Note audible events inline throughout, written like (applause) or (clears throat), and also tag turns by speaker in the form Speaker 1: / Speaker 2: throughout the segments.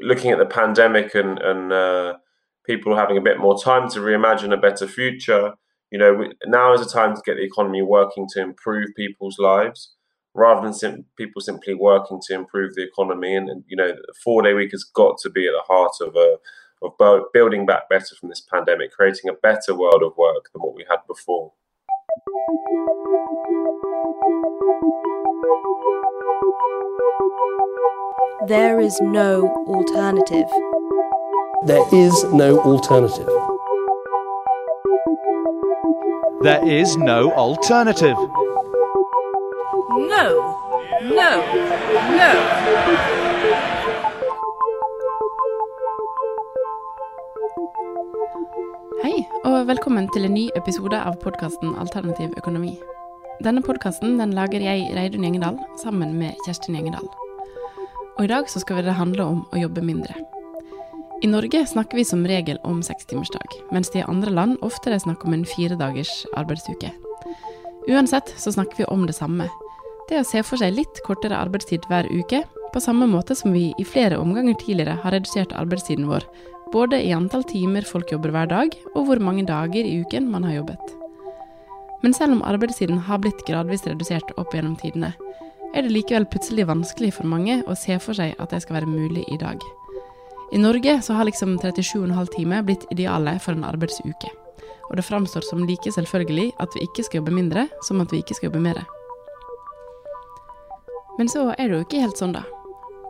Speaker 1: looking at the pandemic and and uh, people having a bit more time to reimagine a better future. You know, now is a time to get the economy working to improve people's lives rather than sim- people simply working to improve the economy. And, and you know, the four day week has got to be at the heart of a of building back better from this pandemic, creating a better world of work than what we had before.
Speaker 2: There is no alternative.
Speaker 3: There is no alternative.
Speaker 4: There is no alternative.
Speaker 2: No, no, no.
Speaker 5: Hei, og velkommen til en ny episode av podkasten Alternativ økonomi. Denne podkasten den lager jeg, Reidun Gjengedal, sammen med Kjerstin Gjengedal. Og i dag så skal det handle om å jobbe mindre. I Norge snakker vi som regel om sekstimersdag, mens det i andre land oftere er snakk om en fire dagers arbeidsuke. Uansett så snakker vi om det samme. Det å se for seg litt kortere arbeidstid hver uke, på samme måte som vi i flere omganger tidligere har redusert arbeidstiden vår, både i antall timer folk jobber hver dag, og hvor mange dager i uken man har jobbet. Men selv om arbeidstiden har blitt gradvis redusert opp gjennom tidene, er det likevel plutselig vanskelig for mange å se for seg at det skal være mulig i dag. I Norge så har liksom 37,5 timer blitt idealet for en arbeidsuke. Og det framstår som like selvfølgelig at vi ikke skal jobbe mindre, som at vi ikke skal jobbe mer. Men så er det jo ikke helt sånn, da.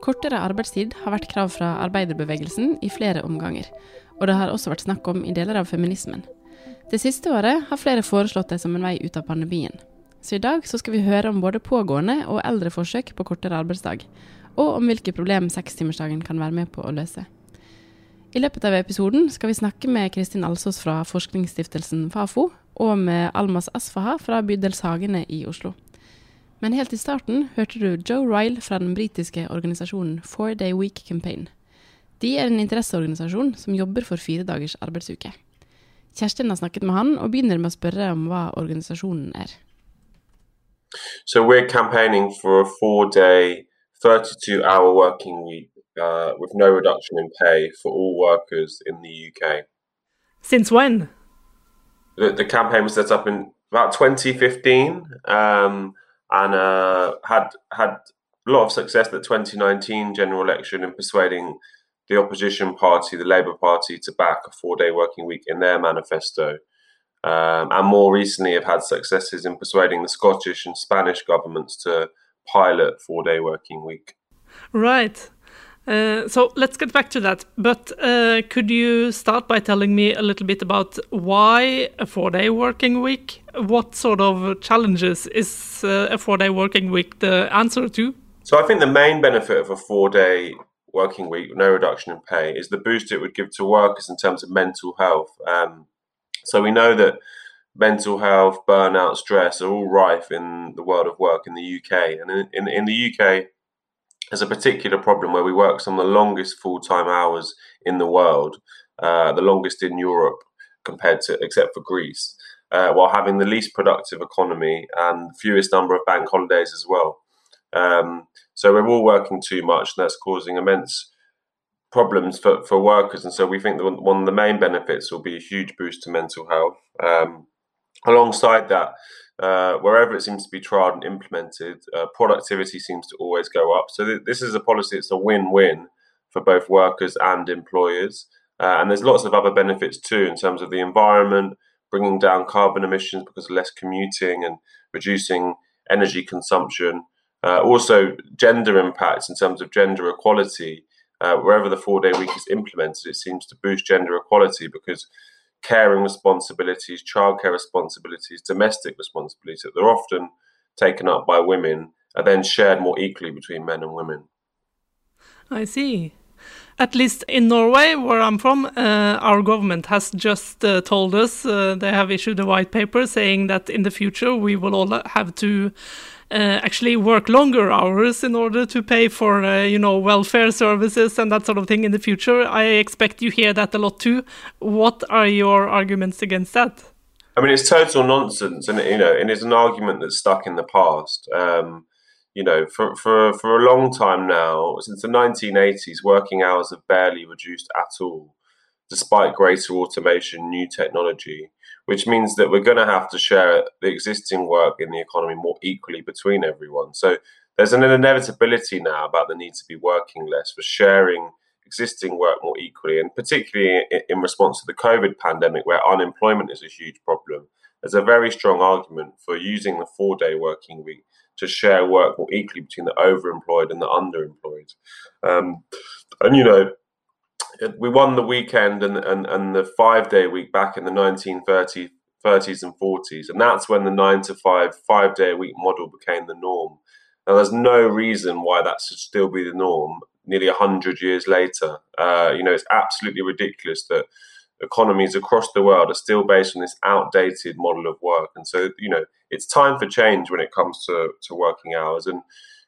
Speaker 5: Kortere arbeidstid har vært krav fra arbeiderbevegelsen i flere omganger, og det har også vært snakk om i deler av feminismen. Det siste året har flere foreslått det som en vei ut av pandemien. Så i dag så skal vi høre om både pågående og eldre forsøk på kortere arbeidsdag, og om hvilke problem sekstimersdagen kan være med på å løse. I løpet av episoden skal vi snakke med Kristin Alsås fra forskningsstiftelsen Fafo, og med Almas Asfaha fra Bydelshagene i Oslo. Men helt i starten hørte du Joe Ryle fra den britiske organisasjonen Four Day Week Campaign. De er en interesseorganisasjon som jobber for fire dagers arbeidsuke. Kjerstin har snakket med han, og begynner med å spørre om hva organisasjonen er.
Speaker 1: So we're campaigning for a four-day 32 hour working week uh, with no reduction in pay for all workers in the UK.
Speaker 6: Since when?
Speaker 1: The, the campaign was set up in about 2015 um, and uh, had had a lot of success at the 2019 general election in persuading the opposition party, the Labour Party, to back a four day working week in their manifesto. Um, and more recently have had successes in persuading the Scottish and Spanish governments to pilot four day working week.
Speaker 6: Right. Uh, so let's get back to that. But uh, could you start by telling me a little bit about why a four day working week? What sort of challenges is uh, a four day working week the answer to?
Speaker 1: So I think the main benefit of a four day working week, no reduction in pay, is the boost it would give to workers in terms of mental health. Um, so we know that mental health, burnout, stress are all rife in the world of work in the UK. And in, in, the UK, there's a particular problem where we work some of the longest full time hours in the world, uh, the longest in Europe compared to, except for Greece, uh, while having the least productive economy and fewest number of bank holidays as well. Um, so we're all working too much, and that's causing immense problems for, for workers. And so we think that one of the main benefits will be a huge boost to mental health. Um, Alongside that, uh, wherever it seems to be tried and implemented, uh, productivity seems to always go up. So th- this is a policy; it's a win-win for both workers and employers. Uh, and there's lots of other benefits too in terms of the environment, bringing down carbon emissions because of less commuting and reducing energy consumption. Uh, also, gender impacts in terms of gender equality. Uh, wherever the four-day week is implemented, it seems to boost gender equality because caring responsibilities, childcare responsibilities, domestic responsibilities that they're often taken up by women are then shared more equally between men and women.
Speaker 6: I see. At least in Norway, where I'm from, uh, our government has just uh, told us uh, they have issued a white paper saying that in the future we will all have to actually work longer hours in order to pay for uh, you know welfare services and that sort of thing in the future. I expect you hear that a lot too. What are your arguments against that?
Speaker 1: I mean, it's total nonsense, and you know, and it's an argument that's stuck in the past. Um, you know, for, for, for a long time now, since the 1980s, working hours have barely reduced at all, despite greater automation, new technology, which means that we're going to have to share the existing work in the economy more equally between everyone. So there's an inevitability now about the need to be working less for sharing existing work more equally, and particularly in, response to the COVID pandemic, where unemployment is a huge problem. There's a very strong argument for using the four day working week to share work more equally between the overemployed and the underemployed. Um, and you know, we won the weekend and, and, and the five day week back in the 1930s 30s and 40s, and that's when the nine to five, five day a week model became the norm. Now, there's no reason why that should still be the norm nearly 100 years later. Uh, you know, it's absolutely ridiculous that economies across the world are still based on this outdated model of work. And so, you know, it's time for change when it comes to, to working hours. And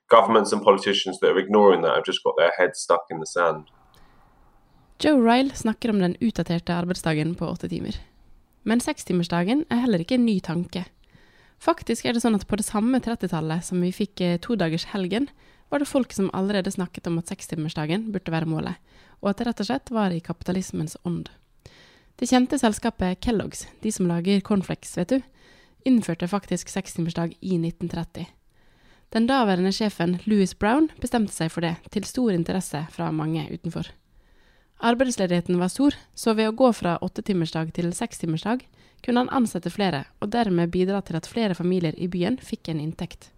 Speaker 1: governments and politicians that are ignoring that have just got their heads stuck in the sand.
Speaker 5: Joe Ryle snakker om den utdaterte arbeidsdagen på åtte timer. Men sekstimersdagen er heller ikke en ny tanke. Faktisk er det sånn at på det samme 30-tallet som vi fikk eh, todagershelgen, var det folk som allerede snakket om at sekstimersdagen burde være målet, og at det rett og slett var i kapitalismens ånd. Det kjente selskapet Kellogg's, de som lager cornflakes, vet du, innførte faktisk sekstimersdag i 1930. Den daværende sjefen Louis Brown bestemte seg for det, til stor interesse fra mange utenfor. Arbeidsledigheten var stor, så ved å gå fra åttetimersdag til sekstimersdag kunne han ansette flere, og dermed bidra til at flere familier i byen fikk en inntekt.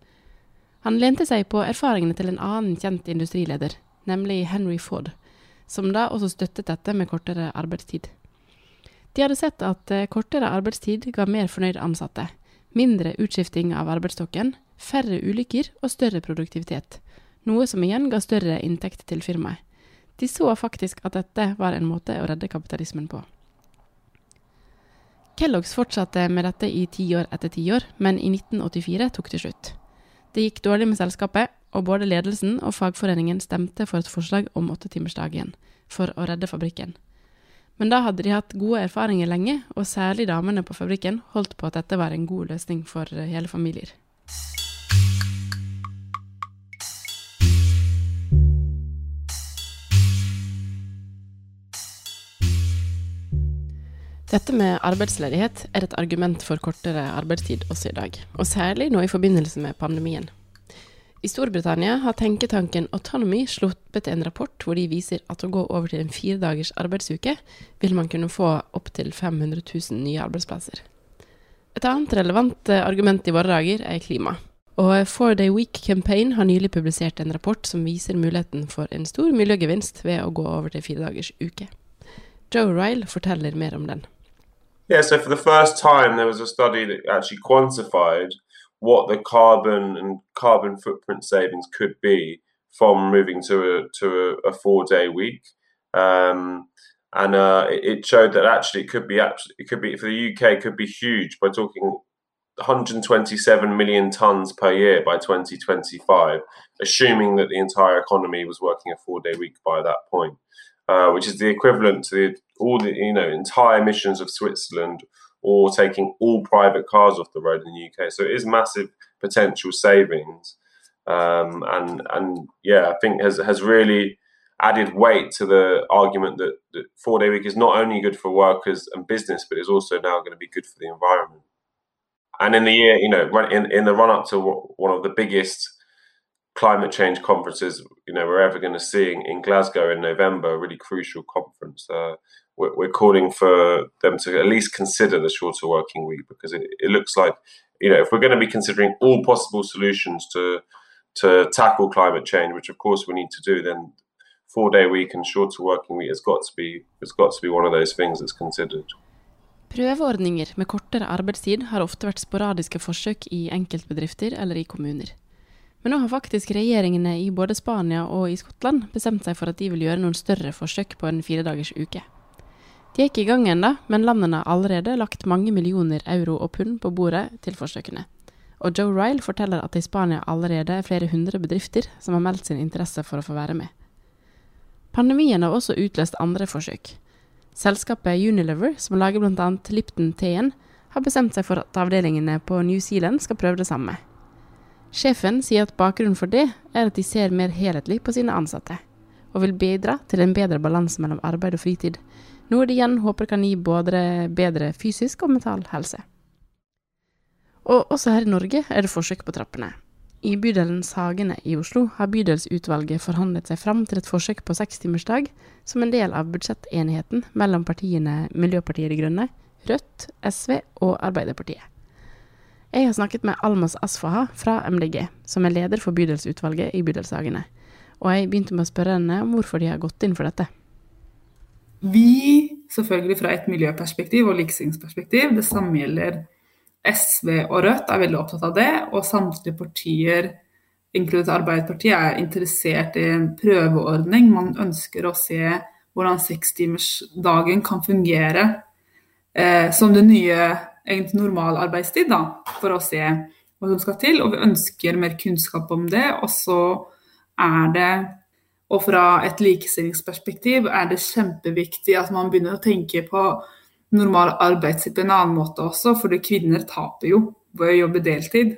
Speaker 5: Han lente seg på erfaringene til en annen kjent industrileder, nemlig Henry Ford, som da også støttet dette med kortere arbeidstid. De hadde sett at eh, kortere arbeidstid ga mer fornøyde ansatte, mindre utskifting av arbeidsstokken, færre ulykker og større produktivitet, noe som igjen ga større inntekt til firmaet. De så faktisk at dette var en måte å redde kapitalismen på. Kellogg's fortsatte med dette i tiår etter tiår, men i 1984 tok det slutt. Det gikk dårlig med selskapet, og både ledelsen og fagforeningen stemte for et forslag om åttetimersdagen, for å redde fabrikken. Men da hadde de hatt gode erfaringer lenge, og særlig damene på fabrikken holdt på at dette var en god løsning for hele familier. Dette med arbeidsledighet er et argument for kortere arbeidstid også i dag, og særlig nå i forbindelse med pandemien. I Storbritannia har tenketanken Autonomy sluppet en rapport hvor de viser at å gå over til en firedagers arbeidsuke vil man kunne få opptil 500 000 nye arbeidsplasser. Et annet relevant eh, argument i våre dager er klima. Og Four Day Week Campaign har nylig publisert en rapport som viser muligheten for en stor miljøgevinst ved å gå over til firedagers uke. Joe Ryle forteller mer om den.
Speaker 1: Yeah, so for the first time, there was a study that actually quantified what the carbon and carbon footprint savings could be from moving to a, to a, a four day week. Um, and uh, it showed that actually it could be actually it could be for the UK it could be huge by talking 127 million tons per year by 2025, assuming that the entire economy was working a four day week by that point. Uh, which is the equivalent to the, all the you know entire emissions of Switzerland or taking all private cars off the road in the UK. So it is massive potential savings, um, and and yeah, I think has has really added weight to the argument that, that four day week is not only good for workers and business, but is also now going to be good for the environment. And in the year, you know, in in the run up to one of the biggest climate change conferences, you know, we're ever going to see in, Glasgow in November, a really crucial conference. Uh, we're, we're, calling for them to at least consider the shorter working week because it, it, looks like, you know, if we're going to be considering all possible solutions to to tackle climate change, which of course we need to do, then four day week and shorter working week has got to be has got to be one of those things that's considered.
Speaker 5: Prøveordninger med kortere arbeidstid har ofte vært sporadiske forsøk i enkeltbedrifter eller i kommuner. Men nå har faktisk regjeringene i både Spania og i Skottland bestemt seg for at de vil gjøre noen større forsøk på en firedagers uke. De er ikke i gang ennå, men landene har allerede lagt mange millioner euro og pund på bordet til forsøkene. Og Joe Ryle forteller at det i Spania allerede er flere hundre bedrifter som har meldt sin interesse for å få være med. Pandemien har også utløst andre forsøk. Selskapet Unilever, som lager bl.a. Lipton-teen, har bestemt seg for at avdelingene på New Zealand skal prøve det samme. Sjefen sier at bakgrunnen for det er at de ser mer helhetlig på sine ansatte, og vil bidra til en bedre balanse mellom arbeid og fritid, noe de igjen håper kan gi både bedre fysisk og mental helse. Og også her i Norge er det forsøk på trappene. I bydelen Sagene i Oslo har bydelsutvalget forhandlet seg fram til et forsøk på sekstimersdag som en del av budsjettenigheten mellom partiene Miljøpartiet De Grønne, Rødt, SV og Arbeiderpartiet. Jeg har snakket med Almas Asfaha fra MDG, som er leder for bydelsutvalget i bydelshagene. Og jeg begynte med å spørre henne om hvorfor de har gått inn for dette.
Speaker 7: Vi, selvfølgelig fra et miljøperspektiv og likestillingsperspektiv, det samme gjelder SV og Rødt, er veldig opptatt av det. Og samtlige partier, inkludert Arbeiderpartiet, er interessert i en prøveordning. Man ønsker å se hvordan sekstimersdagen kan fungere eh, som det nye egentlig normal arbeidstid, da, for å se hva som skal til. Og vi ønsker mer kunnskap om det. Og så er det og fra et likestillingsperspektiv er det kjempeviktig at man begynner å tenke på normal arbeidstid på en annen måte også, fordi kvinner taper jo ved å jobbe deltid.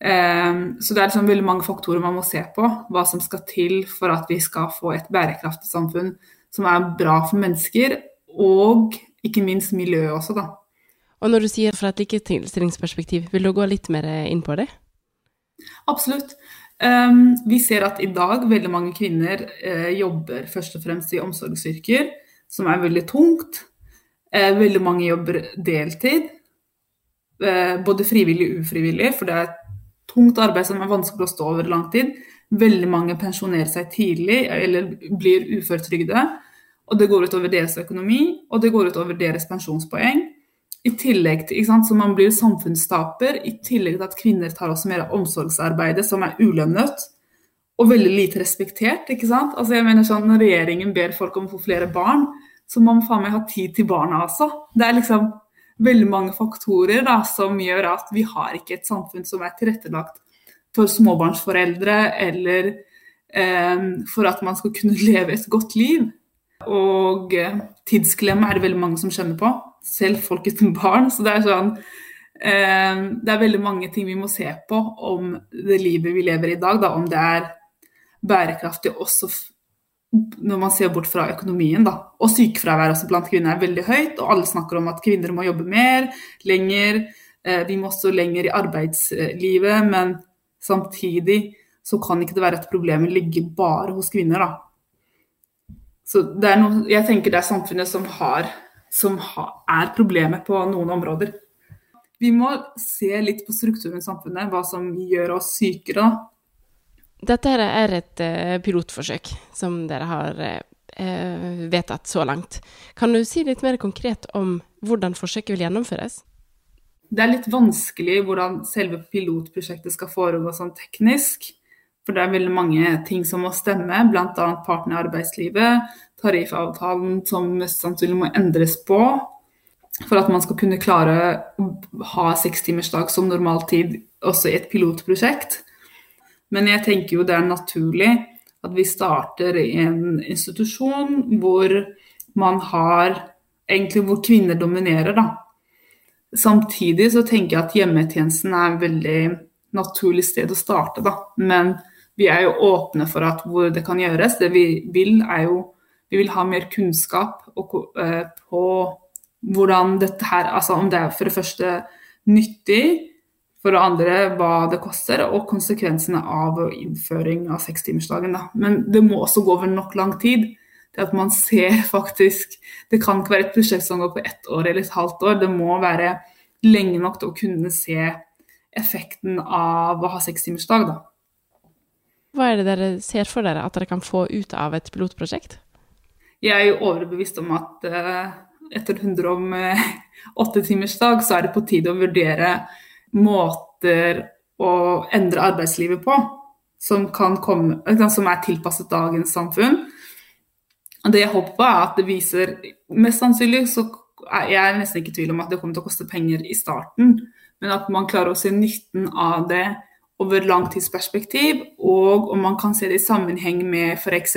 Speaker 7: Um, så det er liksom veldig mange faktorer man må se på, hva som skal til for at vi skal få et bærekraftig samfunn som er bra for mennesker, og ikke minst miljøet også, da.
Speaker 5: Og når du sier fra et likestillingsperspektiv, vil du gå litt mer inn på det?
Speaker 7: Absolutt. Um, vi ser at i dag veldig mange kvinner uh, jobber først og fremst i omsorgsyrker, som er veldig tungt. Uh, veldig mange jobber deltid, uh, både frivillig og ufrivillig, for det er et tungt arbeid som er vanskelig å stå over lang tid. Veldig mange pensjonerer seg tidlig eller blir uføretrygde. Og det går utover deres økonomi, og det går utover deres pensjonspoeng. I tillegg til, sant, Så man blir samfunnstaper, i tillegg til at kvinner tar også mer av omsorgsarbeidet som er ulønnet og veldig lite respektert. ikke sant? Altså jeg mener sånn, Når regjeringen ber folk om å få flere barn, så må man faen meg ha tid til barna også. Det er liksom veldig mange faktorer da, som gjør at vi har ikke et samfunn som er tilrettelagt for småbarnsforeldre, eller eh, for at man skal kunne (laughs) leve et godt liv. Og eh, tidsklemme er det veldig mange som skjønner på selv folk uten barn. Så det er sånn eh, Det er veldig mange ting vi må se på om det livet vi lever i i dag, da, om det er bærekraftig også når man ser bort fra økonomien. Da. Og sykefraværet også blant kvinner er veldig høyt, og alle snakker om at kvinner må jobbe mer, lenger. Eh, vi må også lenger i arbeidslivet, men samtidig så kan ikke det være at problemet ligger bare hos kvinner, da. Så det er noe, jeg tenker det er samfunnet som har som er problemet på noen områder. Vi må se litt på strukturen i samfunnet, hva som gjør oss sykere.
Speaker 5: Dette er et uh, pilotforsøk som dere har uh, vedtatt så langt. Kan du si litt mer konkret om hvordan forsøket vil gjennomføres?
Speaker 7: Det er litt vanskelig hvordan selve pilotprosjektet skal foregå sånn teknisk. For det er veldig mange ting som må stemme, bl.a. partene i arbeidslivet, tariffavtalen som mest sannsynlig må endres på for at man skal kunne klare å ha sekstimersdag som normaltid også i et pilotprosjekt. Men jeg tenker jo det er naturlig at vi starter i en institusjon hvor man har egentlig hvor kvinner dominerer, da. Samtidig så tenker jeg at hjemmetjenesten er et veldig naturlig sted å starte, da. Men vi er jo åpne for at hvor det kan gjøres. Det vi vil er jo vi vil ha mer kunnskap uh, på hvordan dette her Altså om det er for det første nyttig, for det andre hva det koster, og konsekvensene av innføring av sekstimersdagen. Men det må også gå over nok lang tid Det at man ser (laughs) faktisk Det kan ikke være et prosjekt som går på ett år eller et halvt år. Det må være lenge nok til å kunne se effekten av å ha sekstimersdag, da.
Speaker 5: Hva er det dere ser for dere at dere kan få ut av et pilotprosjekt?
Speaker 7: Jeg er jo overbevist om at uh, etter 108-timersdag så er det på tide å vurdere måter å endre arbeidslivet på som, komme, som er tilpasset dagens samfunn. Det jeg håper på, er at det viser Mest sannsynlig så jeg nesten ikke i tvil om at det kommer til å koste penger i starten, men at man klarer å se nytten av det over langtidsperspektiv, og om man kan se det i sammenheng med f.eks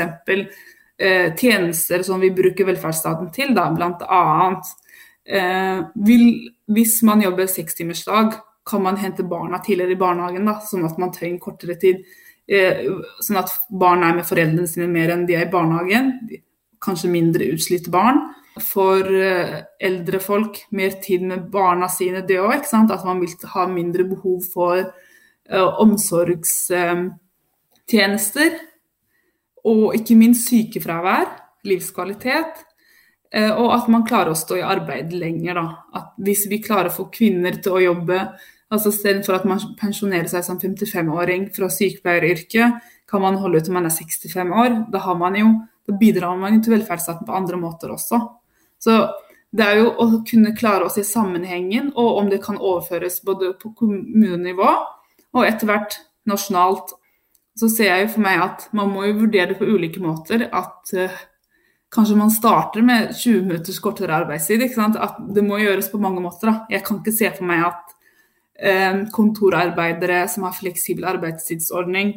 Speaker 7: eh, tjenester som vi bruker velferdsstaten til, da, bl.a. Eh, hvis man jobber sekstimersdag kan man hente barna tidligere i barnehagen, da, sånn at man trenger kortere tid. Eh, sånn at barn er med foreldrene sine mer enn de er i barnehagen. Kanskje mindre utslitte barn. For eh, eldre folk mer tid med barna sine, det òg. At man vil ha mindre behov for eh, omsorgstjenester. Og ikke minst sykefravær, livskvalitet. Uh, og at man klarer å stå i arbeid lenger. Hvis vi klarer å få kvinner til å jobbe Altså Istedenfor at man pensjonerer seg som 55-åring fra sykepleieryrket, kan man holde ut til man er 65 år. Da, man jo, da bidrar man jo til velferdsstaten på andre måter også. Så det er jo å kunne klare å se sammenhengen, og om det kan overføres både på kommunenivå og etter hvert nasjonalt. Så ser jeg for meg at man må jo vurdere det på ulike måter. At uh, kanskje man starter med 20 minutters kortere arbeidstid. At det må gjøres på mange måter. Da. Jeg kan ikke se for meg at uh, kontorarbeidere som har fleksibel arbeidstidsordning,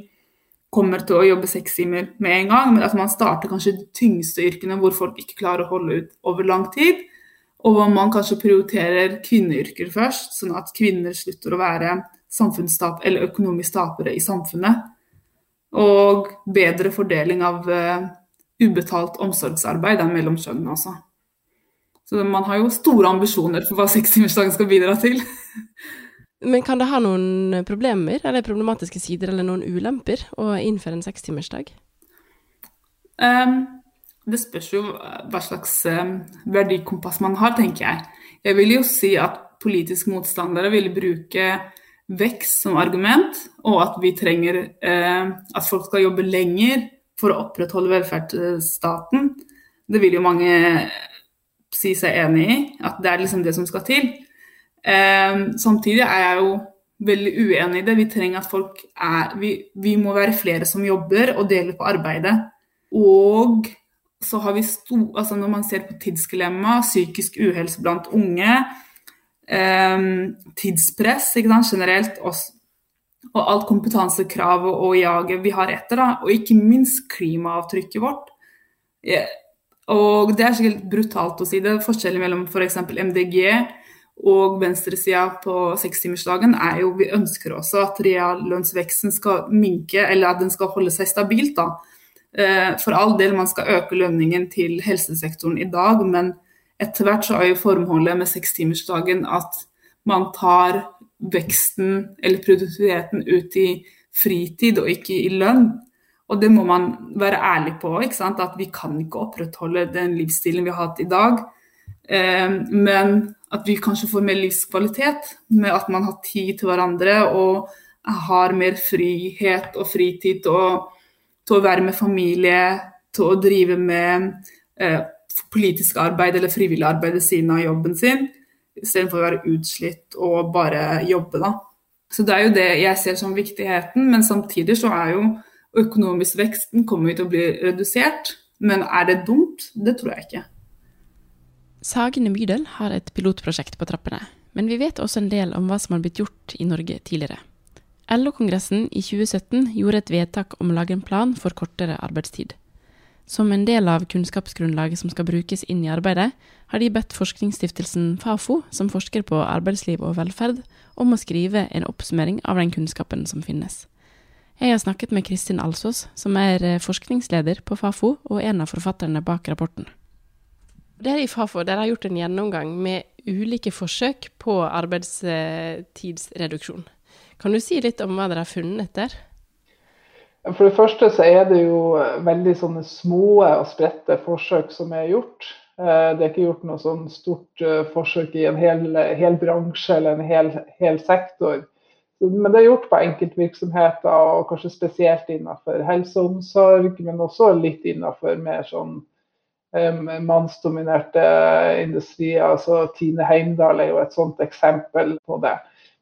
Speaker 7: kommer til å jobbe seks timer med en gang, men at man starter kanskje de tyngste yrkene hvor folk ikke klarer å holde ut over lang tid. Og hvor man kanskje prioriterer kvinneyrker først, sånn at kvinner slutter å være samfunnstap eller økonomisk tapere i samfunnet. Og bedre fordeling av uh, ubetalt omsorgsarbeid er mellom kjønnene også. Så man har jo store ambisjoner for hva (laughs) sekstimersdagen skal bidra til.
Speaker 5: Men kan det ha noen problemer, eller problematiske sider, eller noen ulemper å innføre en sekstimersdag?
Speaker 7: Um, det spørs jo hva slags um, verdikompass man har, tenker jeg. Jeg vil jo si at politiske motstandere vil bruke vekst som argument, og at vi trenger eh, at folk skal jobbe lenger for å opprettholde velferdsstaten. Det vil jo mange si seg enig i, at det er liksom det som skal til. Eh, samtidig er jeg jo veldig uenig i det. Vi trenger at folk er vi, vi, må være flere som jobber og deler på arbeidet. Og så har vi sto, altså Når man ser på tidsklemma, psykisk uhelse blant unge, eh, tidspress ikke sant, generelt, og, og alt kompetansekravet og jaget vi har etter, da, og ikke minst klimaavtrykket vårt. Og det er sikkert brutalt å si det. Forskjellen mellom f.eks. For MDG og venstresida på sekstimersdagen er jo Vi ønsker også at reallønnsveksten skal minke, eller at den skal holde seg stabilt. da. Eh, for all del, man skal øke lønningen til helsesektoren i dag, men etter hvert så er jo formålet med sekstimersdagen at man tar veksten eller produktiviteten ut i fritid og ikke i lønn. Og det må man være ærlig på. At vi kan ikke opprettholde den livsstilen vi har hatt i dag. Eh, men at vi kanskje får mer livskvalitet med at man har tid til hverandre og har mer frihet og fritid til å, til å være med familie, til å drive med eh, politisk arbeid eller frivillig arbeid ved siden av jobben sin, istedenfor å være utslitt og bare jobbe, da. Så det er jo det jeg ser som viktigheten, men samtidig så er jo økonomisk veksten kommer til å bli redusert. Men er det dumt? Det tror jeg ikke.
Speaker 5: Sagene bydel har et pilotprosjekt på trappene, men vi vet også en del om hva som har blitt gjort i Norge tidligere. LO-kongressen i 2017 gjorde et vedtak om å lage en plan for kortere arbeidstid. Som en del av kunnskapsgrunnlaget som skal brukes inn i arbeidet, har de bedt forskningsstiftelsen Fafo, som forsker på arbeidsliv og velferd, om å skrive en oppsummering av den kunnskapen som finnes. Jeg har snakket med Kristin Alsås, som er forskningsleder på Fafo og en av forfatterne bak rapporten. Dere i Fafo dere har gjort en gjennomgang med ulike forsøk på arbeidstidsreduksjon. Kan du si litt om hva dere har funnet der?
Speaker 8: For det første så er det jo veldig sånne små og spredte forsøk som er gjort. Eh, det er ikke gjort noe sånn stort eh, forsøk i en hel, hel bransje eller en hel, hel, sektor. Men det er gjort på enkeltvirksomheter, og kanskje spesielt innenfor helse og omsorg, men også litt innenfor mer sånn mannsdominerte industrier. altså Tine Heimdal er jo et sånt eksempel på det.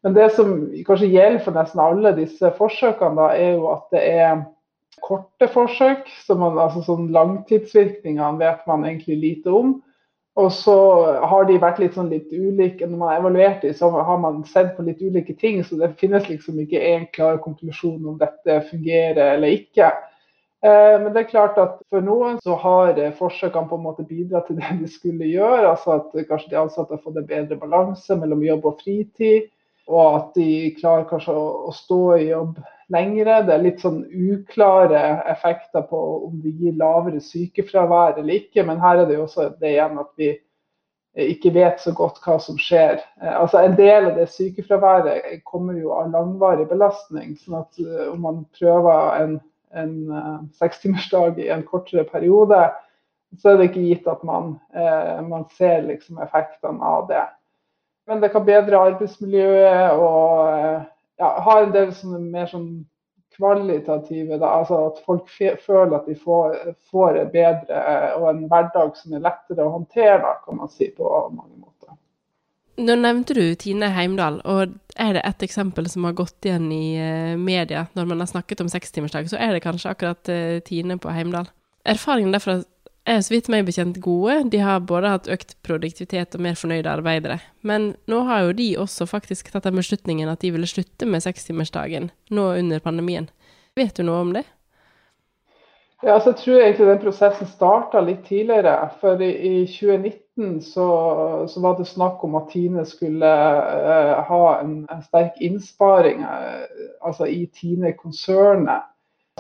Speaker 8: Men det som kanskje gjelder for nesten alle disse forsøkene, da, er jo at det er korte forsøk. Så man, altså sånn Langtidsvirkningene vet man egentlig lite om. Og så har de vært litt sånn litt ulike. Når man har evaluert dem, så har man sett på litt ulike ting. Så det finnes liksom ikke én klar konklusjon om dette fungerer eller ikke. Eh, men det er klart at for noen så har forsøkene på en måte bidratt til det de skulle gjøre. altså At kanskje de ansatte har fått en bedre balanse mellom jobb og fritid. Og at de klarer kanskje å, å stå i jobb lengre. Det er litt sånn uklare effekter på om det gir lavere sykefravær eller ikke, men her er det jo også det igjen at vi ikke vet så godt hva som skjer. Eh, altså En del av det sykefraværet kommer jo av langvarig belastning. sånn at eh, om man prøver en, en sekstimersdag i en kortere periode, så er det ikke gitt at man, man ser liksom effektene av det. Men det kan bedre arbeidsmiljøet og uh, ja, ha en del mer sånn kvalitative. Da, altså At folk føler at de får, det bedre og en hverdag som er lettere å håndtere, da, kan man si på mange måter.
Speaker 5: Nå nevnte du Tine Heimdal, og er det et eksempel som har gått igjen i eh, media når man har snakket om sekstimersdag, så er det kanskje akkurat eh, Tine på Heimdal. Erfaringen derfra er så vidt meg bekjent gode. De har både hatt økt produktivitet og mer fornøyde arbeidere. Men nå har jo de også faktisk tatt den beslutningen at de ville slutte med sekstimersdagen nå under pandemien. Vet du noe om det?
Speaker 8: Ja, altså, jeg tror egentlig den prosessen starta litt tidligere. For i, i 2019 så, så, var det snakk om at Tine skulle uh, ha en, en, sterk innsparing uh, altså i Tine-konsernet.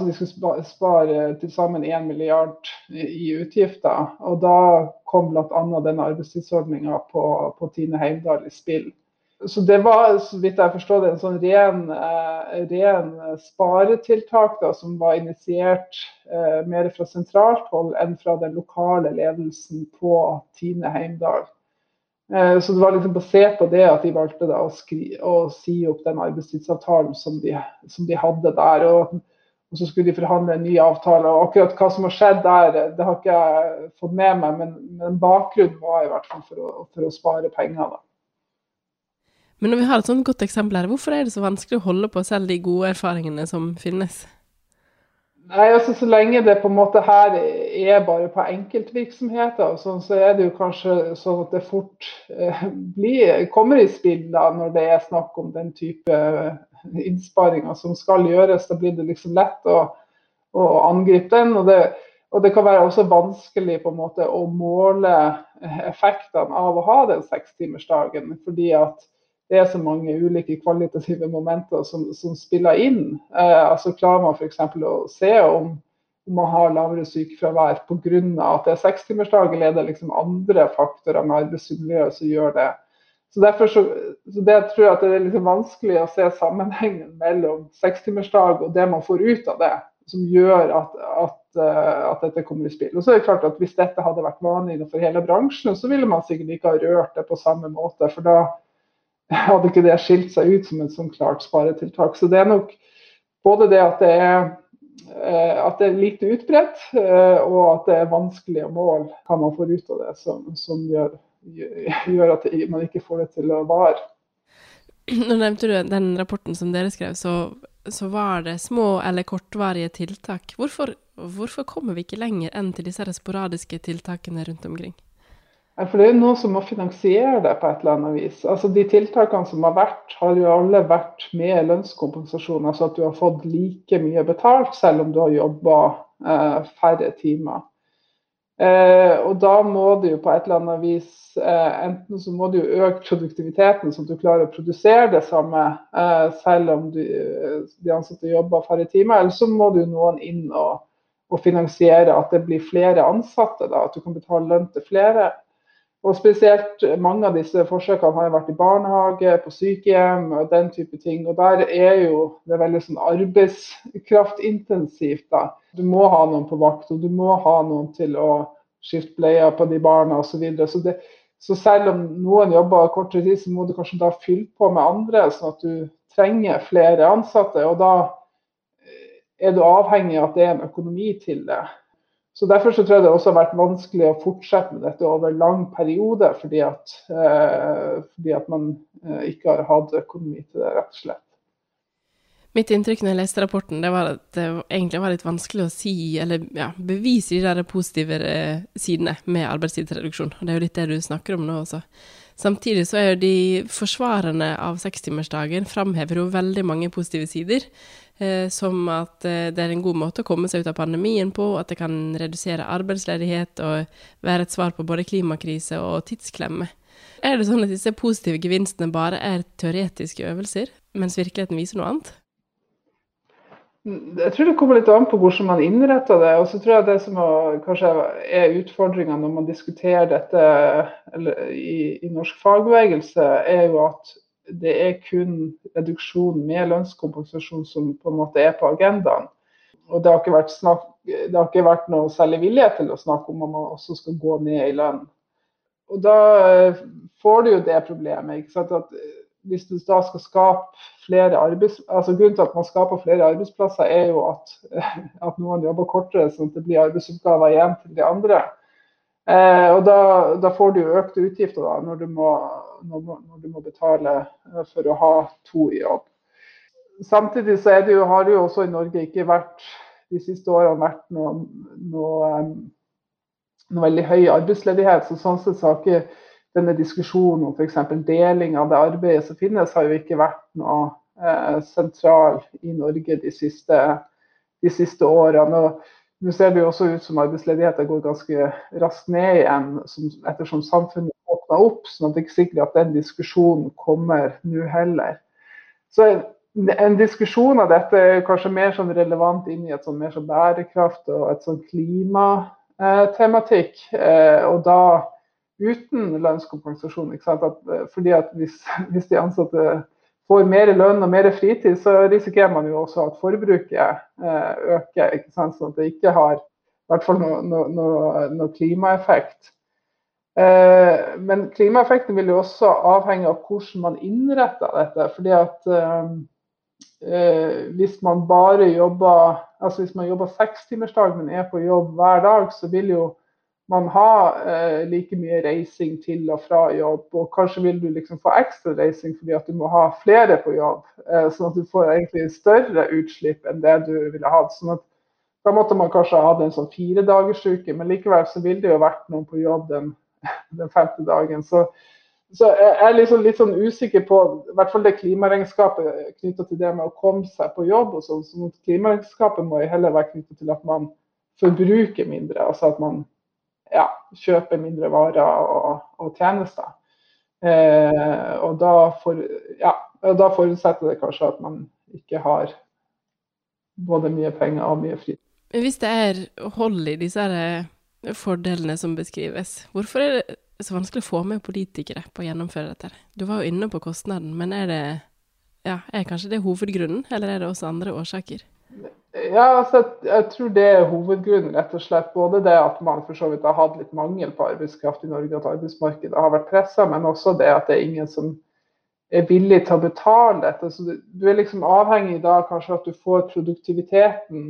Speaker 8: De skulle spare til sammen 1 milliard i utgifter. og Da kom bl.a. denne arbeidstidsordninga på, på, Tine Heimdal i spill. Så Det var så vidt jeg forstår det, en sånn ren, eh, ren sparetiltak da, som var initiert eh, mer fra sentralt hold enn fra den lokale ledelsen på Tine Heimdal. Eh, så det var liksom basert på det at de valgte da, å, skri, å si opp den arbeidstidsavtalen som de, som de hadde der. og og så skulle de forhandle en ny avtale. og Akkurat hva som har skjedd der, det har ikke jeg fått med meg, men, men bakgrunnen var i hvert fall for å, for å spare penger. da.
Speaker 5: Men når vi har et sånt godt eksempel her, hvorfor er det så vanskelig å holde på selv de gode erfaringene som finnes?
Speaker 8: Nei, altså Så lenge det på en måte her er bare på enkeltvirksomheter, sånn, så er det jo kanskje sånn at det fort eh, blir, kommer i spill da, når det er snakk om den type innsparinger som skal gjøres. Da blir det liksom lett å, å angripe den. Og det, og det, kan være også vanskelig på en måte å måle effektene av å ha den sekstimersdagen. Fordi at det er så mange ulike kvalitative momenter som, som spiller inn. Eh, altså Klarer man f.eks. å se om, man har lavere sykefravær pga. at det er sekstimersdag, eller er det liksom andre faktorer med arbeidsmiljøet som gjør det. Så derfor så, så det tror jeg det er litt vanskelig å se sammenhengen mellom sekstimersdag og det man får ut av det, som gjør at, at, eh, at, dette kommer i spill. Og så er det klart at Hvis dette hadde vært vanlig for hele bransjen, så ville man sikkert ikke ha rørt det på samme måte. For da hadde ikke det skilt seg ut som et sånn klart sparetiltak. Så det er nok både det at det er, eh, at det er lite utbredt, eh, og at det er vanskelige mål hva man får ut av det, som, som gjør gjør at man ikke får det til å vare. (clears throat)
Speaker 5: Nå nevnte du den rapporten som dere skrev, så, så var det små eller kortvarige tiltak. Hvorfor, hvorfor, kommer vi ikke lenger enn til disse sporadiske tiltakene rundt omkring?
Speaker 8: For Det er noen som må finansiere det på et eller annet vis. Altså De tiltakene som har vært, har jo alle vært med lønnskompensasjon. Altså at du har fått like mye betalt selv om du har jobba eh, færre timer. Eh, og da må du jo på et eller annet vis eh, Enten så må du jo øke produktiviteten, sånn at du klarer å produsere det samme eh, selv om du, de ansatte jobber færre timer, eller så må du noen inn og, og, finansiere at det blir flere ansatte. da, At du kan betale lønn til flere. Og spesielt mange av disse forsøkene har vært i barnehage, på sykehjem og den type ting. Og der er jo det veldig sånn arbeidskraftintensivt. da. Du må ha noen på vakt, og du må ha noen til å skifte bleier på de barna osv. Så, videre. så, så selv om noen jobber kortere tid, så må du kanskje da fylle på med andre, sånn at du trenger flere ansatte. Og da er du avhengig av at det er en økonomi til det. Så Derfor så tror jeg det også har vært vanskelig å fortsette med dette over lang periode, fordi at, eh, fordi at man eh, ikke har hatt økonomi til det, rett og slett.
Speaker 5: Mitt inntrykk når jeg leste rapporten, det var at det egentlig var litt vanskelig å si, eller ja, bevise de der positive eh, sidene med arbeidstidsreduksjon. Og det er jo litt det du snakker om nå også. Samtidig så er jo de forsvarerne av sekstimersdagen framhever jo veldig mange positive sider. Eh, som at eh, det er en god måte å komme seg ut av pandemien på, at det kan redusere arbeidsledighet og være et svar på både klimakrise og tidsklemme. Er det sånn at disse positive gevinstene bare er teoretiske øvelser, mens virkeligheten viser noe annet?
Speaker 8: Jeg tror det kommer litt an på hvordan man innretter det. Og så tror jeg det som kanskje er utfordringa når man diskuterer dette i, i, norsk fagbevegelse, er jo at det er kun reduksjon med lønnskompensasjon som på en måte er på agendaen. Og det har ikke vært, snakk, har ikke vært noe særlig vilje til å snakke om at man også skal gå ned i lønn. Og da får du jo det problemet. ikke sant, at hvis du da skal skape flere arbeids... Altså Grunnen til at man skaper flere arbeidsplasser, er jo at, (laughs) at noen jobber kortere, sånn at det blir arbeidsoppgaver igjen til de andre. Eh, og da, da, får du jo økte utgifter da, når du, må, når, du, må, betale eh, for å ha to i jobb. Samtidig så det jo, har det jo også i Norge ikke vært de siste årene vært noe, noe, eh, noe veldig høy arbeidsledighet. så sånn sett så har ikke denne diskusjonen om f.eks. deling av det arbeidet som finnes, har jo ikke vært noe eh, sentral i Norge de siste, de siste årene. Og nå ser det jo også ut som arbeidsledigheten går ganske raskt ned igjen som, ettersom samfunnet åpner opp. sånn at det er ikke sikkert at den diskusjonen kommer nå heller. Så en, en diskusjon av dette er kanskje mer sånn relevant inn i et sånn mer sånn bærekraft og et sånn klimatematikk. Eh, og da uten lønnskompensasjon. At, eh, fordi at hvis, (laughs) hvis, de ansatte får mer lønn og mer fritid, så risikerer man jo også at forbruket eh, øker. Sånn at det ikke har i hvert fall noe, no, no, no klimaeffekt. Eh, men klimaeffekten vil jo også avhenge av hvordan man innretter dette. fordi at eh, eh hvis man bare jobber altså hvis man jobber sekstimersdag, men er på jobb hver dag, så vil jo man har eh, like mye reising til og fra jobb. Og kanskje vil du liksom få ekstra reising fordi at du må ha flere på jobb. Eh, sånn at du får egentlig større utslipp enn det du ville hatt. sånn at da måtte man kanskje ha hatt en sånn firedagersuke, men likevel så ville det jo vært noen på jobb den, (laughs) den femte dagen. Så, så jeg er liksom litt sånn usikker på i hvert fall det klimaregnskapet knytta til det med å komme seg på jobb. og sånn, så Klimaregnskapet må jo heller være knytta til at man forbruker mindre. altså at man ja, kjøpe mindre varer og, og tjenester. Eh, og da, for, ja, da, forutsetter det kanskje at man ikke har både mye penger og mye fri.
Speaker 5: Hvis det er hold i disse eh, fordelene som beskrives, hvorfor er det så vanskelig å få med politikere på å gjennomføre dette? Du var jo inne på kostnaden, men er det ja, er kanskje det hovedgrunnen, eller er det også andre årsaker?
Speaker 8: Ja, altså, jeg tror det er hovedgrunnen. rett og slett. Både det at man for så vidt har hatt litt mangel på arbeidskraft i Norge, at arbeidsmarkedet har vært pressa, men også det at det er ingen som er villig til å betale dette. Så du er liksom avhengig da kanskje at du får produktiviteten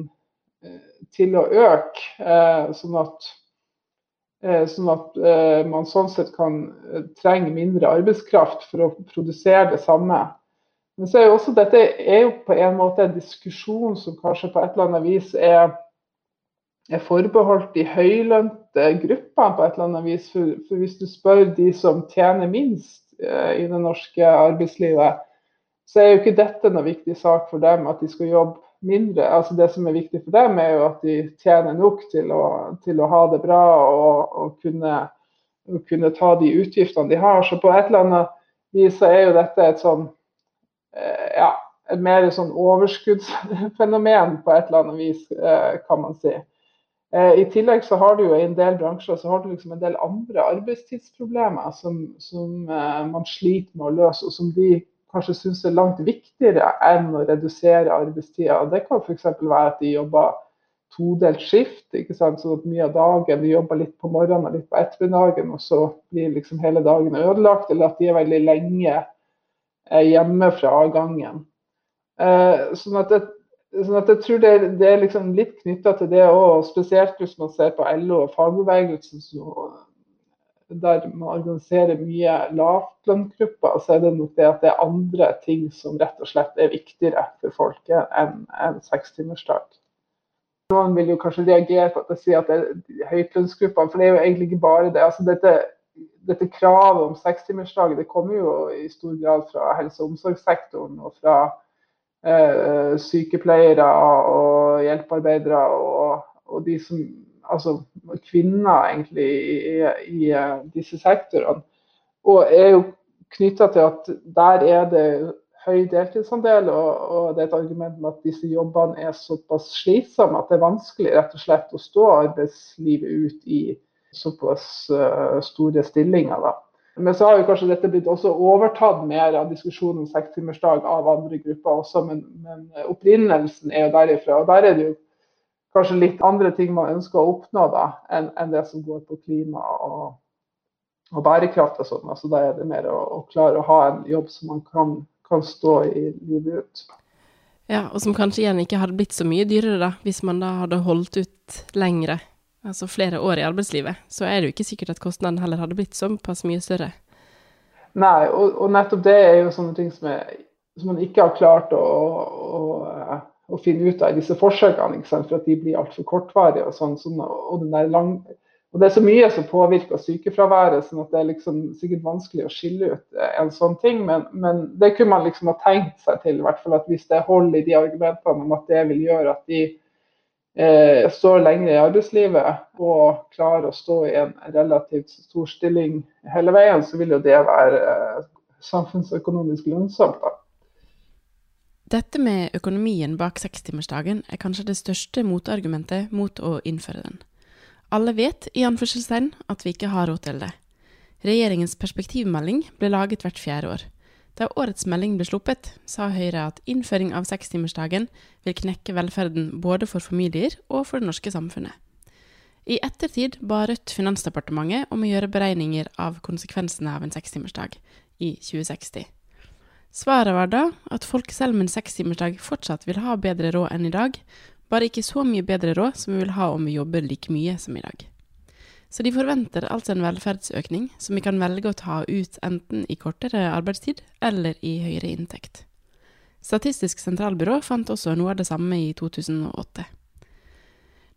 Speaker 8: eh, til å øke, eh, sånn at, eh, sånn at man sånn sett kan trenge mindre arbeidskraft for å produsere det samme. Men så er jo også dette er jo på en måte en diskusjon som kanskje på et eller annet vis er, er forbeholdt de høylønte gruppene på et eller annet vis. For, for hvis du spør de som tjener minst eh, i det norske arbeidslivet, så er jo ikke dette noe viktig sak for dem at de skal jobbe mindre. Altså Det som er viktig for dem, er jo at de tjener nok til å, til å ha det bra og, og kunne, kunne, ta de utgiftene de har. Så på et eller annet vis så er jo dette et sånn ja, et mer sånn overskuddsfenomen på et eller annet vis, eh, kan man si. Eh, I tillegg så har du jo i en del bransjer så har du liksom en del andre arbeidstidsproblemer som, som man sliter med å løse, og som de kanskje syns er langt viktigere enn å redusere arbeidstida. Det kan f.eks. være at de jobber todelt skift, ikke sant? sånn at mye av dagen de jobber litt på morgenen og litt på ettermiddagen, og så blir liksom hele dagen ødelagt, eller at de er veldig lenge hjemme fra avgangen. Eh, sånn at jeg, sånn at jeg tror det, det er liksom litt knytta til det òg, spesielt hvis man ser på LO og fagbevegelsen, der man organiserer mye lavtlønnsgrupper, så er det nok det at det er andre ting som rett og slett er viktigere for folket enn en sekstimersdag. Noen vil jo kanskje reagere på at jeg sier at det er høytlønnsgruppene, for det er jo egentlig ikke bare det. altså dette dette kravet om sekstimersdag det kommer jo i stor grad fra helse- og omsorgssektoren og fra eh, sykepleiere og hjelpearbeidere og, og, de som Altså kvinner, egentlig, i, i, i disse sektorene. og er jo knytta til at der er det høy deltidsandel, og, og, det er et argument med at disse jobbene er såpass slitsomme at det er vanskelig rett og slett å stå arbeidslivet ut i såpass uh, store stillinger. da. Men så har jo kanskje dette blitt også overtatt mer av diskusjonen om sekstimersdag av andre grupper også, men, men opprinnelsen er jo derifra. Og der er det jo kanskje litt andre ting man ønsker å oppnå da, enn, enn det som går på klima og, og bærekraft og sånn. Altså, da er det mer å, å, klare å ha en jobb som man kan, kan stå i livet ut.
Speaker 5: Ja, og som kanskje igjen ikke hadde blitt så mye dyrere da, hvis man da hadde holdt ut lengre altså flere år i arbeidslivet, så er det jo ikke sikkert at kostnaden heller hadde blitt såpass mye større.
Speaker 8: Nei, og, og, nettopp det er jo sånne ting som, er, som man ikke har klart å, å, å, finne ut av i disse forsøkene, for at de blir altfor kortvarige. Og sånn, sånn og, lang, og, det er så mye som påvirker sykefraværet, sånn at det er liksom sikkert vanskelig å skille ut en sånn ting. Men, men det kunne man liksom ha tenkt seg til, i hvert fall at hvis det holder i de argumentene om at det vil gjøre at de eh, står lenger i arbeidslivet og klarer å stå i en relativt stor stilling hele veien, så vil jo det være eh, samfunnsøkonomisk lønnsomt. da.
Speaker 5: Dette med økonomien bak sekstimersdagen er kanskje det største motargumentet mot å innføre den. Alle vet i anførselstegn at vi ikke har råd til det. Regjeringens perspektivmelding ble laget hvert fjerde år. Da årets melding ble sluppet, sa Høyre at innføring av sekstimersdagen vil knekke velferden både for familier og for det norske samfunnet. I ettertid ba Rødt Finansdepartementet om å gjøre beregninger av konsekvensene av en sekstimersdag i 2060. Svaret var da at folk selv med en sekstimersdag fortsatt vil ha bedre råd enn i dag, bare ikke så mye bedre råd som vi vil ha om vi jobber like mye som i dag. Så de forventer altså en velferdsøkning som vi kan velge å ta ut enten i kortere arbeidstid eller i høyere inntekt. Statistisk sentralbyrå fant også noe av det samme i 2008.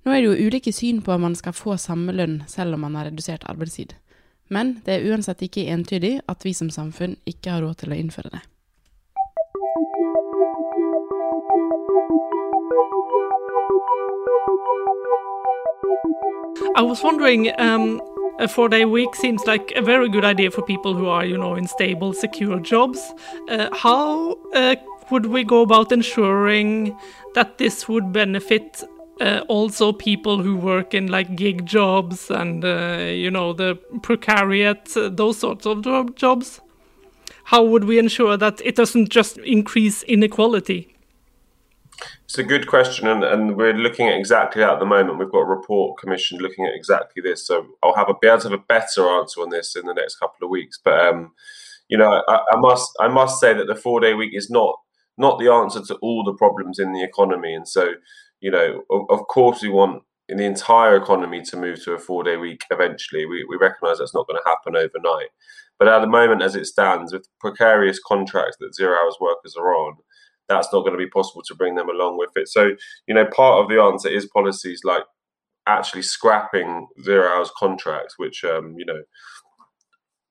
Speaker 5: Nå er det jo ulike syn på om man skal få samme lønn selv om man har redusert arbeidstid, men det er uansett ikke entydig at vi som samfunn ikke har råd til å innføre det.
Speaker 6: I was wondering, um, a four day week seems like a very good idea for people who are, you know, in stable, secure jobs. Uh, how uh, would we go about ensuring that this would benefit uh, also people who work in like gig jobs and, uh, you know, the precariat, uh, those sorts of jobs? How would we ensure that it doesn't just increase inequality?
Speaker 1: It's a good question, and, and we're looking at exactly that at the moment. We've got a report commissioned looking at exactly this. So I'll have a be able to have a better answer on this in the next couple of weeks. But um, you know, I, I, must I must say that the four day week is not not the answer to all the problems in the economy. And so, you know, of, of course, we want in the entire economy to move to a four day week eventually. We, we recognise that's not going to happen overnight. But at the moment, as it stands, with precarious contracts that zero hours workers are on, that's not going to be possible to bring them along with it. So, you know, part of the answer is policies like actually scrapping zero hours contracts, which, um, you know,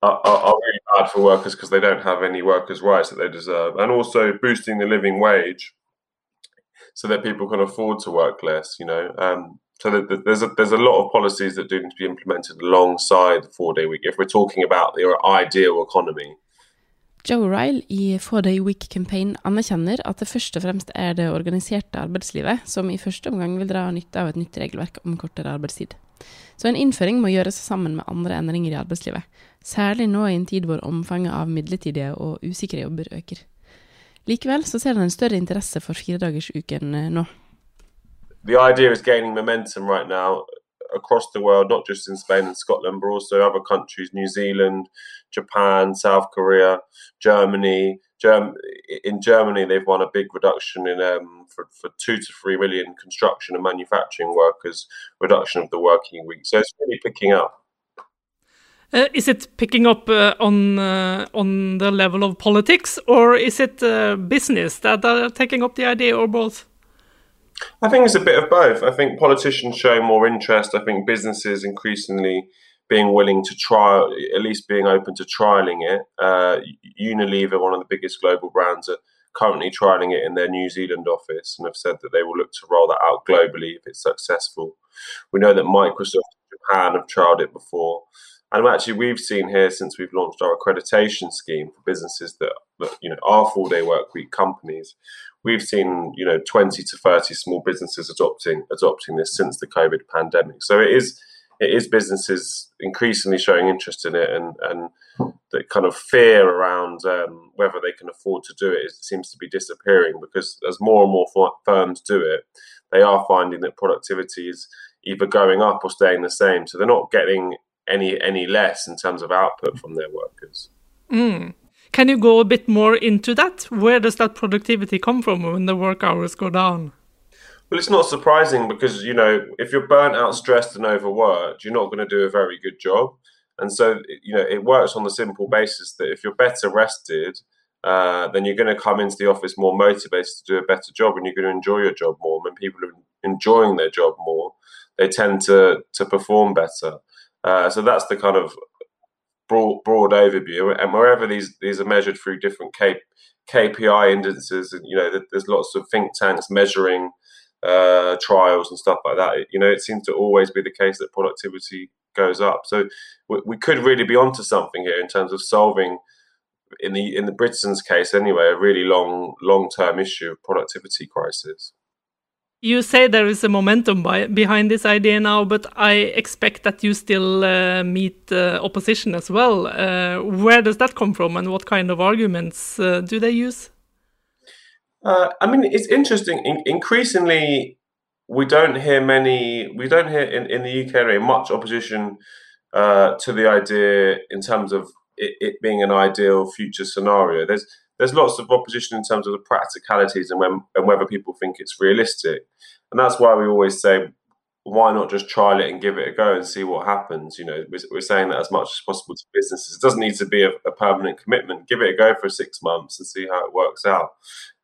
Speaker 1: are, are, really bad for workers because they don't have any workers' rights that they deserve, and also boosting the living wage so that people can afford to work less. You know, um, so that there's a, there's a lot of policies that do need to be implemented alongside the four day week if we're talking about the ideal economy.
Speaker 5: Joe Ryle i Four Day Week Campaign anerkjenner at det først og fremst er det organiserte arbeidslivet som i første omgang vil dra nytte av et nytt regelverk om kortere arbeidstid. Så en innføring må gjøres sammen med andre endringer i arbeidslivet, særlig nå i en tid hvor omfanget av midlertidige og usikre jobber øker. Likevel så ser han en større interesse for firedagersuken eh, nå.
Speaker 1: The idea is gaining momentum right now across the world, not just in Spain and Scotland, but also other countries, New Zealand, Japan, South Korea, Germany. Germ- in Germany, they've won a big reduction in um, for, for two to three million construction and manufacturing workers, reduction of the working week. So it's really picking up.
Speaker 6: Uh, is it picking up uh, on uh, on the level of politics, or is it uh, business that are taking up the idea, or both?
Speaker 1: I think it's a bit of both. I think politicians show more interest. I think businesses increasingly being willing to try, at least being open to trialing it. Uh, Unilever, one of the biggest global brands, are currently trialing it in their New Zealand office and have said that they will look to roll that out globally if it's successful. We know that Microsoft Japan have trialed it before. And actually, we've seen here since we've launched our accreditation scheme for businesses that, that you know are four day work week companies. We've seen you know 20 to 30 small businesses adopting adopting this since the COVID pandemic. So it is it is businesses increasingly showing interest in it, and and the kind of fear around um, whether they can afford to do it, it seems to be disappearing because as more and more firms do it, they are finding that productivity is either going up or staying the same. So they're not getting any any less in terms of output from their workers.
Speaker 6: Mm. Can you go a bit more into that? Where does that productivity come from when the work hours go down?
Speaker 1: Well, it's not surprising because you know if you're burnt out, stressed, and overworked, you're not going to do a very good job. And so you know it works on the simple basis that if you're better rested, uh, then you're going to come into the office more motivated to do a better job, and you're going to enjoy your job more. When people are enjoying their job more, they tend to to perform better. Uh, so that's the kind of broad, broad overview. And wherever these these are measured through different K, KPI indices, and you know, there's lots of think tanks measuring uh, trials and stuff like that. You know, it seems to always be the case that productivity goes up. So we, we could really be onto something here in terms of solving. In the in the Britain's case, anyway, a really long long term issue of productivity crisis.
Speaker 6: You say there is a momentum by, behind this idea now, but I expect that you still uh, meet uh, opposition as well. Uh, where does that come from, and what kind of arguments uh, do they use?
Speaker 1: Uh, I mean, it's interesting. In increasingly, we don't hear many. We don't hear in, in the UK area much opposition uh, to the idea in terms of it, it being an ideal future scenario. There's there's lots of opposition in terms of the practicalities and when and whether people think it's realistic. And that's why we always say, why not just trial it and give it a go and see what happens? You know, we're, we're saying that as much as possible to businesses. It doesn't need to be a, a, permanent commitment. Give it a go for six months and see how it works out.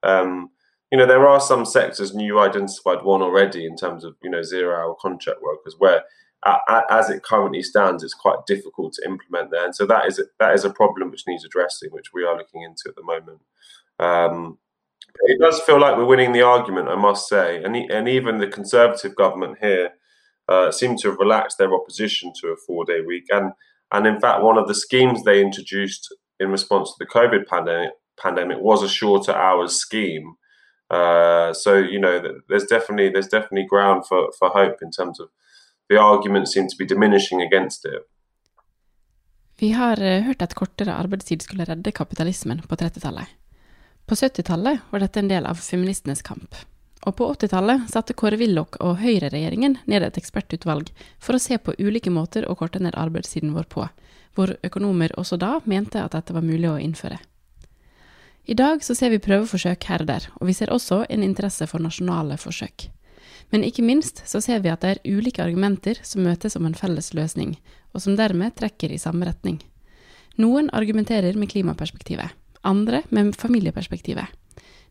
Speaker 1: Um, you know, there are some sectors, and you identified one already in terms of you know zero hour contract workers, where as it currently stands, it's quite difficult to implement there, and so that is a, that is a problem which needs addressing, which we are looking into at the moment. Um, it does feel like we're winning the argument, I must say, and and even the Conservative government here uh, seem to have relaxed their opposition to a four-day week, and and in fact, one of the schemes they introduced in response to the COVID pandemic pandemic was a shorter hours scheme. Uh, so you know, there's definitely there's definitely ground for for hope in terms of the argument seemed to be diminishing against it.
Speaker 5: Vi har uh, hørt at kortere arbeidstid skulle redde kapitalismen på 30-tallet. På 70-tallet var dette en del av feministenes kamp. Og på 80-tallet satte Kåre Willoch og høyreregjeringen ned et ekspertutvalg for å se på ulike måter å korte ned arbeidstiden vår på, hvor økonomer også da mente at dette var mulig å innføre. I dag så ser vi prøveforsøk her og der, og vi ser også en interesse for nasjonale forsøk. Men ikke minst så ser vi at det er ulike argumenter som møtes om en felles løsning, og som dermed trekker i samme retning. Noen argumenterer med klimaperspektivet, andre med familieperspektivet.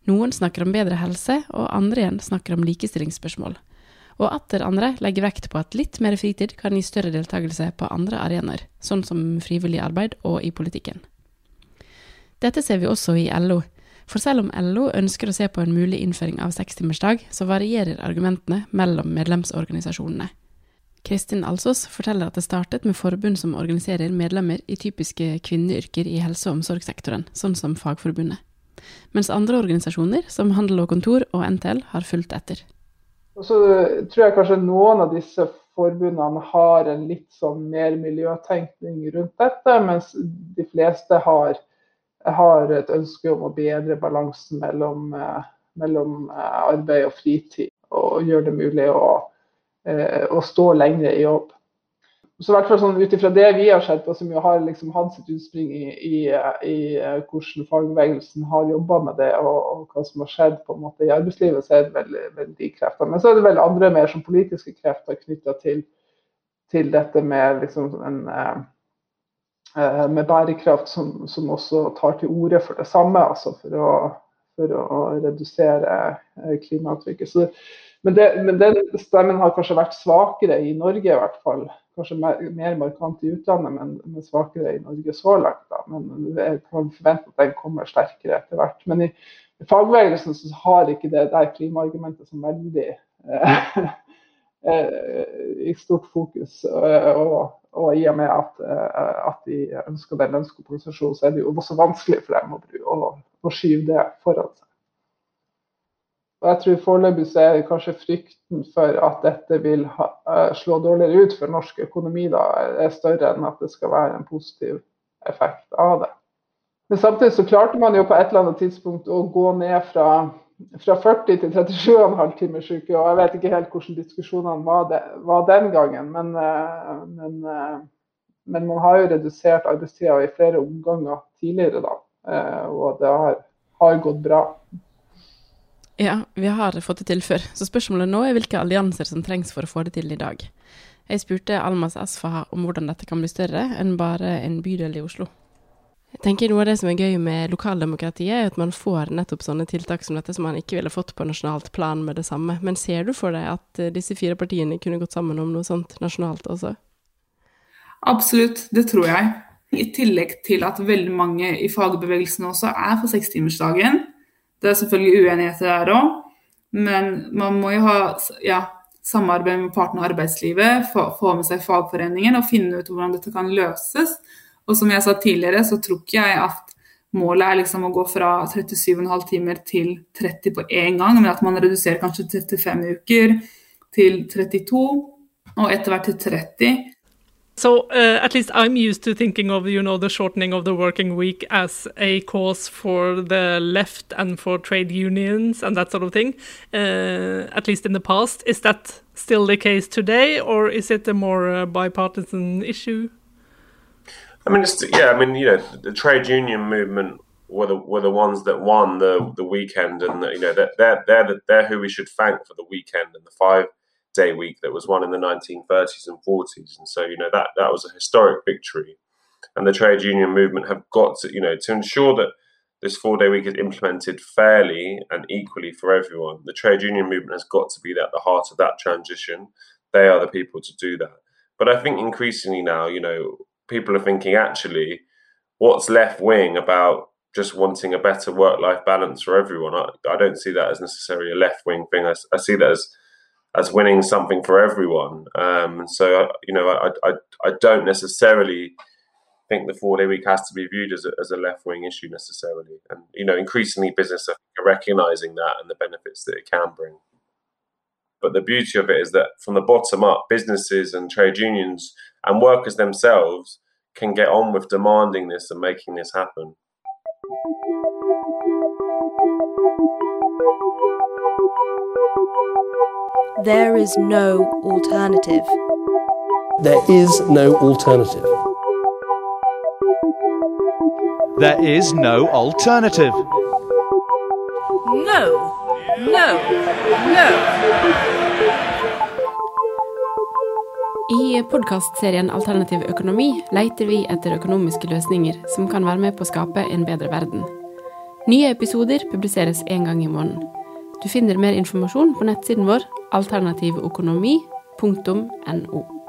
Speaker 5: Noen snakker om bedre helse, og andre igjen snakker om likestillingsspørsmål. Og atter andre legger vekt på at litt mer fritid kan gi større deltakelse på andre arenaer, sånn som frivillig arbeid og i politikken. Dette ser vi også i LO, for selv om LO ønsker å se på en mulig innføring av sekstimersdag, så varierer argumentene mellom medlemsorganisasjonene. Kristin Alsås forteller at det startet med forbund som organiserer medlemmer i typiske kvinneyrker i helse- og omsorgssektoren, sånn som Fagforbundet. Mens andre organisasjoner, som Handel og Kontor og NTL, har fulgt etter.
Speaker 8: Så tror jeg kanskje noen av disse forbundene har en litt sånn mer miljøtenkning rundt dette, mens de fleste har jeg har et ønske om å bedre balansen mellom, eh, mellom eh, arbeid og fritid. Og gjøre det mulig å, eh, å stå lenger i jobb. Så i hvert fall sånn, Ut ifra det vi har sett på, som jo har liksom hatt sitt utspring i, i, i hvordan fagbevegelsen har jobba med det, og, og, hva som har skjedd på en måte i arbeidslivet, så er det vel, vel de kreftene. Men så er det vel andre mer som politiske krefter knytta til, til, dette med liksom en med bærekraft som, som, også tar til orde for det samme, altså for å, for å redusere eh, klimaavtrykket. Så, men, det, men, den stemmen har kanskje vært svakere i Norge, i hvert fall. Kanskje mer, mer markant i utlandet, men, men, svakere i Norge så langt. Da. Men jeg kan forvente at den kommer sterkere etter hvert. Men i, i fagbevegelsen så har ikke det der klimaargumentet som veldig eh, (laughs) i stort fokus. Og, og i og med at, uh, at de ønsker den lønnskompensasjonen, så er det jo også vanskelig for dem å, å, å skyve det foran seg. Og jeg tror Foreløpig så er kanskje frykten for at dette vil ha, slå dårligere ut for norsk økonomi, da, er større enn at det skal være en positiv effekt av det. Men samtidig så klarte man jo på et eller annet tidspunkt å gå ned fra, fra 40 til 37,5 timers uke. Og jeg vet ikke helt hvordan diskusjonene var, det, var den gangen. Men, uh, men, uh, men, man har jo redusert arbeidstida i flere omganger tidligere, da. og det har, har gått bra.
Speaker 5: Ja, vi har fått det til før. Så spørsmålet nå er hvilke allianser som trengs for å få det til i dag. Jeg spurte Almas Asfaha om hvordan dette kan bli større enn bare en bydel i Oslo. Jeg tenker Noe av det som er gøy med lokaldemokratiet, er at man får nettopp sånne tiltak som dette som man ikke ville fått på nasjonalt plan med det samme. Men ser du for deg at eh, disse fire partiene kunne gått sammen om noe sånt nasjonalt også?
Speaker 7: Absolutt, det tror jeg. I tillegg til at veldig mange i fagbevegelsen også er for sekstimersdagen. Det er selvfølgelig uenigheter der òg, men man må jo ha ja, samarbeid med partene i arbeidslivet, få, få med seg fagforeningen og finne ut hvordan dette kan løses. Og som jeg sa tidligere, så tror ikke jeg at målet er liksom å gå fra 37,5 timer til 30 på én gang, men at man reduserer kanskje 35 uker til 32, og etter hvert til 30.
Speaker 6: So uh, at least I'm used to thinking of you know the shortening of the working week as a cause for the left and for trade unions and that sort of thing. Uh, at least in the past, is that still the case today, or is it a more uh, bipartisan issue?
Speaker 1: I mean, yeah. I mean, you know, the trade union movement were the were the ones that won the the weekend, and you know, they're they're they're, they're who we should thank for the weekend and the five day week that was won in the 1930s and 40s. And so, you know, that, that was a historic victory. And the trade union movement have got to, you know, to ensure that this four day week is implemented fairly and equally for everyone. The trade union movement has got to be at the heart of that transition. They are the people to do that. But I think increasingly now, you know, people are thinking actually, what's left wing about just wanting a better work life balance for everyone? I, I, don't see that as necessarily a left wing thing. I, I see that as as winning something for everyone. Um, so you know, I, I I don't necessarily think the four day week has to be viewed as a, as a left wing issue necessarily. And you know, increasingly business are recognizing that and the benefits that it can bring. But the beauty of it is that from the bottom up, businesses and trade unions and workers themselves can get on with demanding this and making this happen.
Speaker 2: There is no alternative.
Speaker 3: There is no alternative.
Speaker 4: There is no alternative.
Speaker 2: No, no, no.
Speaker 5: I podkastserien Alternativ økonomi leter vi etter økonomiske løsninger som kan være med på å skape en bedre verden. Nye episoder publiseres én gang i måneden. Du finner mer informasjon på nettsiden vår alternativøkonomi.no.